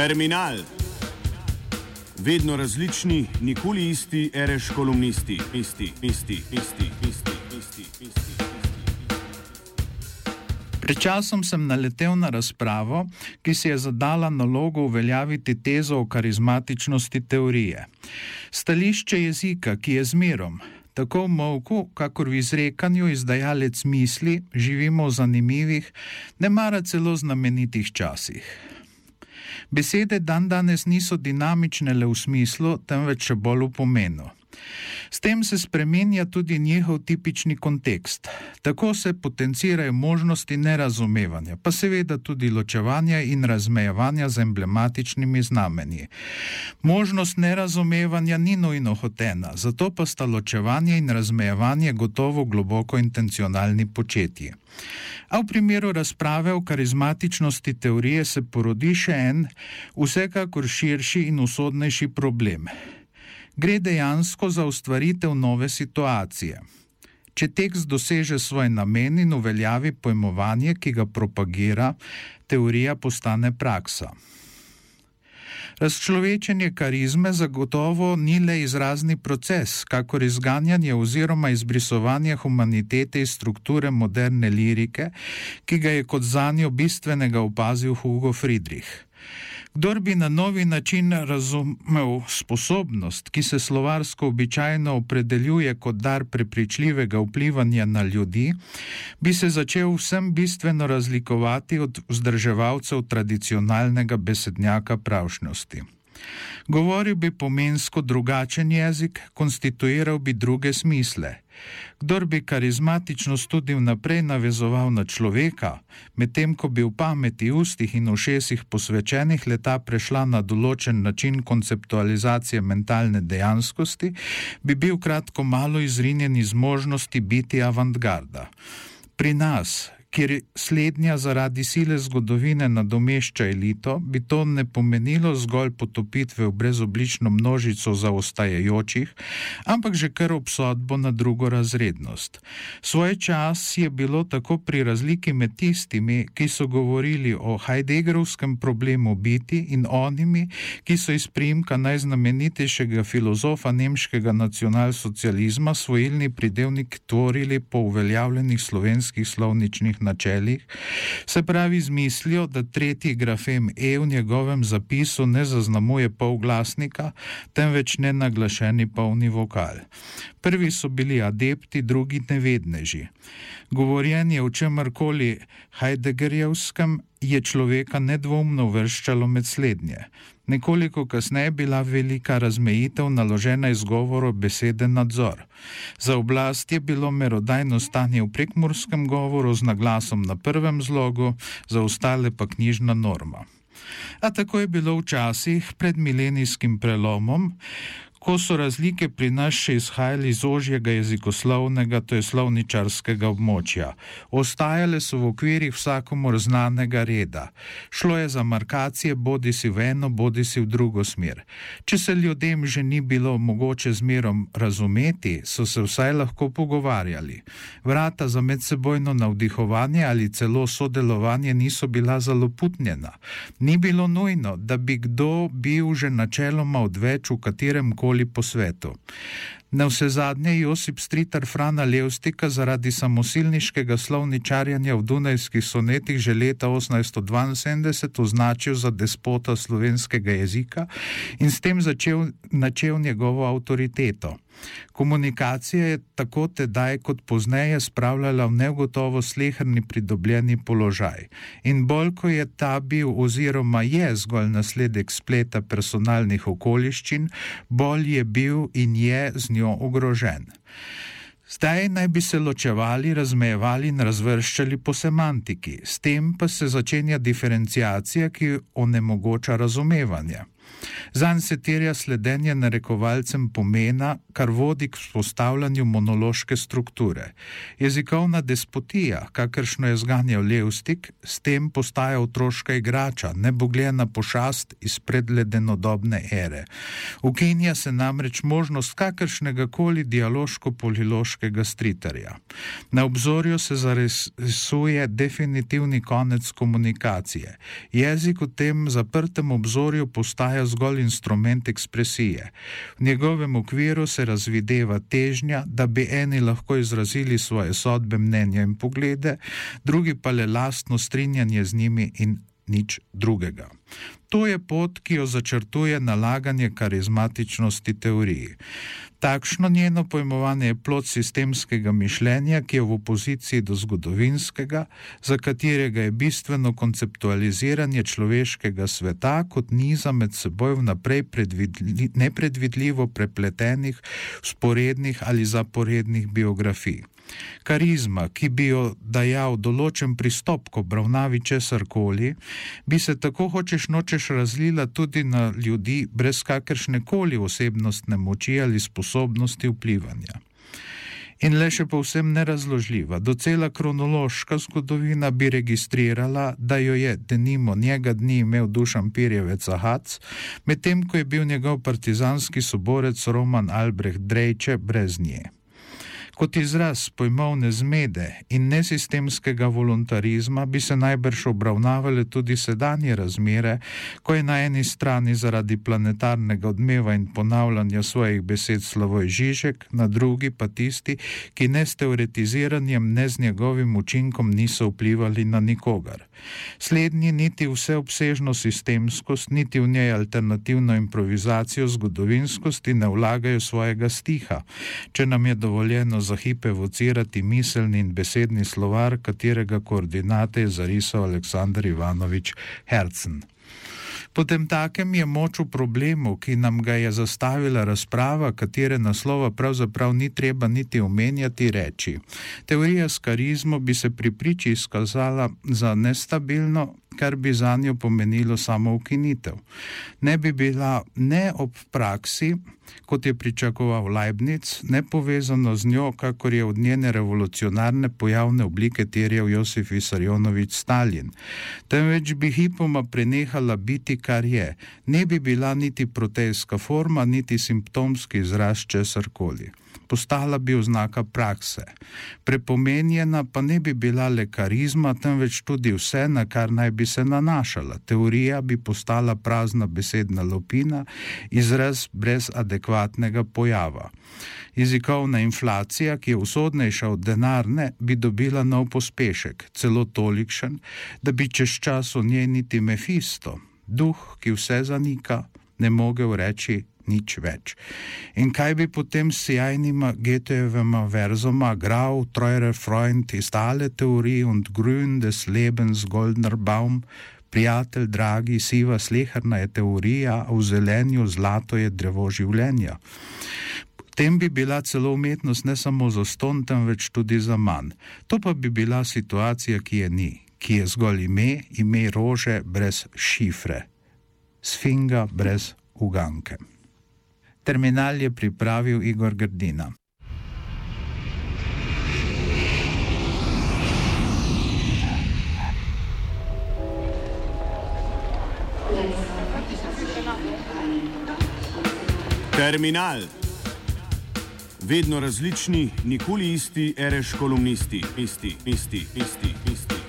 Terminal. Vedno različni, nikoli isti, reš kolumnisti, isti, isti, isti, isti, isti, isti. Pred časom sem naletel na razpravo, ki si je zadala nalogo uveljaviti tezo o karizmatičnosti teorije. Stališče jezika, ki je zmerom, tako v molku, kakor v izrekanju izdajalec misli, živimo v zanimivih, ne mara celo znamenitih časih. Besede dan danes niso dinamične le v smislu, temveč še bolj v pomenu. S tem se spremenja tudi njihov tipični kontekst. Tako se potencirajo možnosti nerazumevanja, pa seveda tudi ločevanja in razmejevanja z emblematičnimi znamenji. Možnost nerazumevanja ni nujno hotena, zato pa sta ločevanje in razmejevanje gotovo globoko intencionalni početji. A v primeru razprave o karizmatičnosti teorije se porodi še en, vsekakor širši in usodnejši problem gre dejansko za ustvaritev nove situacije. Če tekst doseže svoj namen in uveljavi pojmovanje, ki ga propagira, teorija postane praksa. Razčlovečenje karizme zagotovo ni le izrazni proces, kakor izganjanje oziroma izbrisovanje humanitete iz strukture moderne lirike, ki ga je kot zanjo bistvenega opazil Hugo Friedrich. Kdor bi na novi način razumel sposobnost, ki se slovarsko običajno opredeljuje kot dar prepričljivega vplivanja na ljudi, bi se začel vsem bistveno razlikovati od vzdrževalcev tradicionalnega besednjaka pravšnosti. Govoril bi pomensko drugačen jezik, konstituiral bi druge smisle. Kdor bi karizmatičnost tudi vnaprej navezoval na človeka, medtem ko bi v pameti, ustih in ušesih posvečenih leta prešla na določen način konceptualizacije mentalne dejanskosti, bi bil kratko malo izrinjen iz možnosti biti avantgarda. Pri nas, kjer slednja zaradi sile zgodovine nadomešča elito, bi to ne pomenilo zgolj potopitve v brezoblično množico zaostajajočih, ampak že kar obsodbo na drugo razrednost. Svoj čas je bilo tako pri razliki med tistimi, ki so govorili o Heideggerovskem problemu biti in onimi, ki so iz primka najznamenitejšega filozofa nemškega nacionalsocializma svojilni pridevnik tvorili po uveljavljenih slovenskih slovničnih načelih, se pravi z mislijo, da tretji grafem E v njegovem zapisu ne zaznamuje polglasnika, temveč nenaglašeni polni vokal. Prvi so bili adepti, drugi nevedneži. Govorjenje o čemrkoli Heideggerjevskem je človeka nedvomno vrščalo med slednje. Nekoliko kasneje je bila velika razmejitev naložena izgovoru besede nadzor. Za oblast je bilo merodajno stanje v prekmurskem govoru z naglasom na prvem zlogu, za ostale pa knjižna norma. A tako je bilo včasih pred milenijskim prelomom, ko so razlike pri nas še izhajali iz ožjega jezikoslovnega, to je slovničarskega območja. Ostajale so v okvirih vsakomor znanega reda. Šlo je za markacije bodi si v eno, bodi si v drugo smer. Če se ljudem že ni bilo mogoče zmerom razumeti, so se vsaj lahko pogovarjali. Vrata za medsebojno navdihovanje ali celo sodelovanje niso bila zaloputnjena. Ni bilo nujno, da bi kdo bil že načeloma odveč v katerem koli kjerkoli po svetu. Na vse zadnje Josip Stritar Frana Levstika zaradi samosilniškega slovničarjanja v Dunajskih sonetih že leta 1872 označil za despota slovenskega jezika in s tem začel načel njegovo avtoriteto. Komunikacija je tako tedaj kot pozneje spravljala v negotovo slehrni pridobljeni položaj. In bolj ko je ta bil oziroma je zgolj nasledek spleta personalnih okoliščin, bolj je bil in je z njo ogrožen. Zdaj naj bi se ločevali, razmejevali in razvrščali po semantiki, s tem pa se začenja diferencijacija, ki onemogoča razumevanje. Zanj se terja sledenje narekovalcem pomena, kar vodi k vzpostavljanju monološke strukture. Jezikovna despotija, kakršno je zganjal Levstik, s tem postaja otroška igrača, nebogljena pošast iz predledenodobne ere. Ukinja se namreč možnost kakršnega koli dialoško-poliloškega stritarja. Na obzorju se zarisuje definitivni konec komunikacije. Jezik v tem zaprtem obzorju postaja zgolj instrument ekspresije. V njegovem okviru se razvideva težnja, da bi eni lahko izrazili svoje sodbe, mnenja in poglede, drugi pa le lastno strinjanje z njimi in nič drugega. To je pot, ki jo začrtuje nalaganje karizmatičnosti teoriji. Takšno njeno pojmovanje je plot sistemskega mišljenja, ki je v opoziciji do zgodovinskega, za katerega je bistveno konceptualiziranje človeškega sveta kot niza med seboj vnaprej nepredvidljivo prepletenih, sporednih ali zaporednih biografij. Karizma, ki bi jo dajal določen pristop k obravnavi česar koli, bi se tako hočeš nočeš razlila tudi na ljudi brez kakršne koli osebnostne moči ali sposobnosti vplivanja. In le še povsem nerazložljiva, docela kronološka zgodovina bi registrirala, da jo je, denimo, njega dni imel dušan Pirjevec Ahac, medtem ko je bil njegov partizanski soborec Roman Albrecht Drejče brez nje. Kot izraz pojmovne zmede in nesistemskega voluntarizma bi se najbrž obravnavale tudi sedanje razmere, ko je na eni strani zaradi planetarnega odmeva in ponavljanja svojih besed Slavoj Žižek, na drugi pa tisti, ki ne s teoretiziranjem, ne z njegovim učinkom niso vplivali na nikogar. Slednji niti vseobsežno sistemskost, niti v njej alternativno improvizacijo zgodovinskosti ne vlagajo svojega stiha, če nam je dovoljeno za hip evocirati miselni in besedni slovar, katerega koordinate je zarisal Aleksandr Ivanovič Hercen. Potem takem je moč v problemu, ki nam ga je zastavila razprava, katere naslova pravzaprav ni treba niti omenjati, reči. Teorija s karizmo bi se pri priči izkazala za nestabilno, kar bi za njo pomenilo samo ukinitev. Ne bi bila ne ob praksi, kot je pričakoval Leibniz, ne povezano z njo, kakor je od njene revolucionarne pojavne oblike terjal Josif Isarjonovič Stalin, temveč bi hipoma prenehala biti, kar je, ne bi bila niti protejska forma, niti simptomski izraz česar koli postala bi oznaka prakse. Prepomenjena pa ne bi bila le karizma, temveč tudi vse, na kar naj bi se nanašala. Teorija bi postala prazna besedna lopina, izraz brez adekvatnega pojava. Jezikovna inflacija, ki je usodnejša od denarne, bi dobila nov pospešek, celo tolikšen, da bi čez čas v njej niti Mefisto, duh, ki vse zanika, ne mogel reči nič več. In kaj bi potem s sjajnima Getejevima verzoma Grau, Treuer Freund, istale teorije und grün des Lebens, Goldner Baum, prijatelj, dragi, siva slehrna je teorija, a v zelenju zlato je drevo življenja. Tem bi bila celo umetnost ne samo za ston, temveč tudi za manj. To pa bi bila situacija, ki je ni, ki je zgolj ime, ime rože brez šifre, sfinga brez uganke. Terminal je pripravil Igor Grdina. Terminal. Vedno različni, nikoli isti, ereš kolumnisti, isti, isti, isti, isti.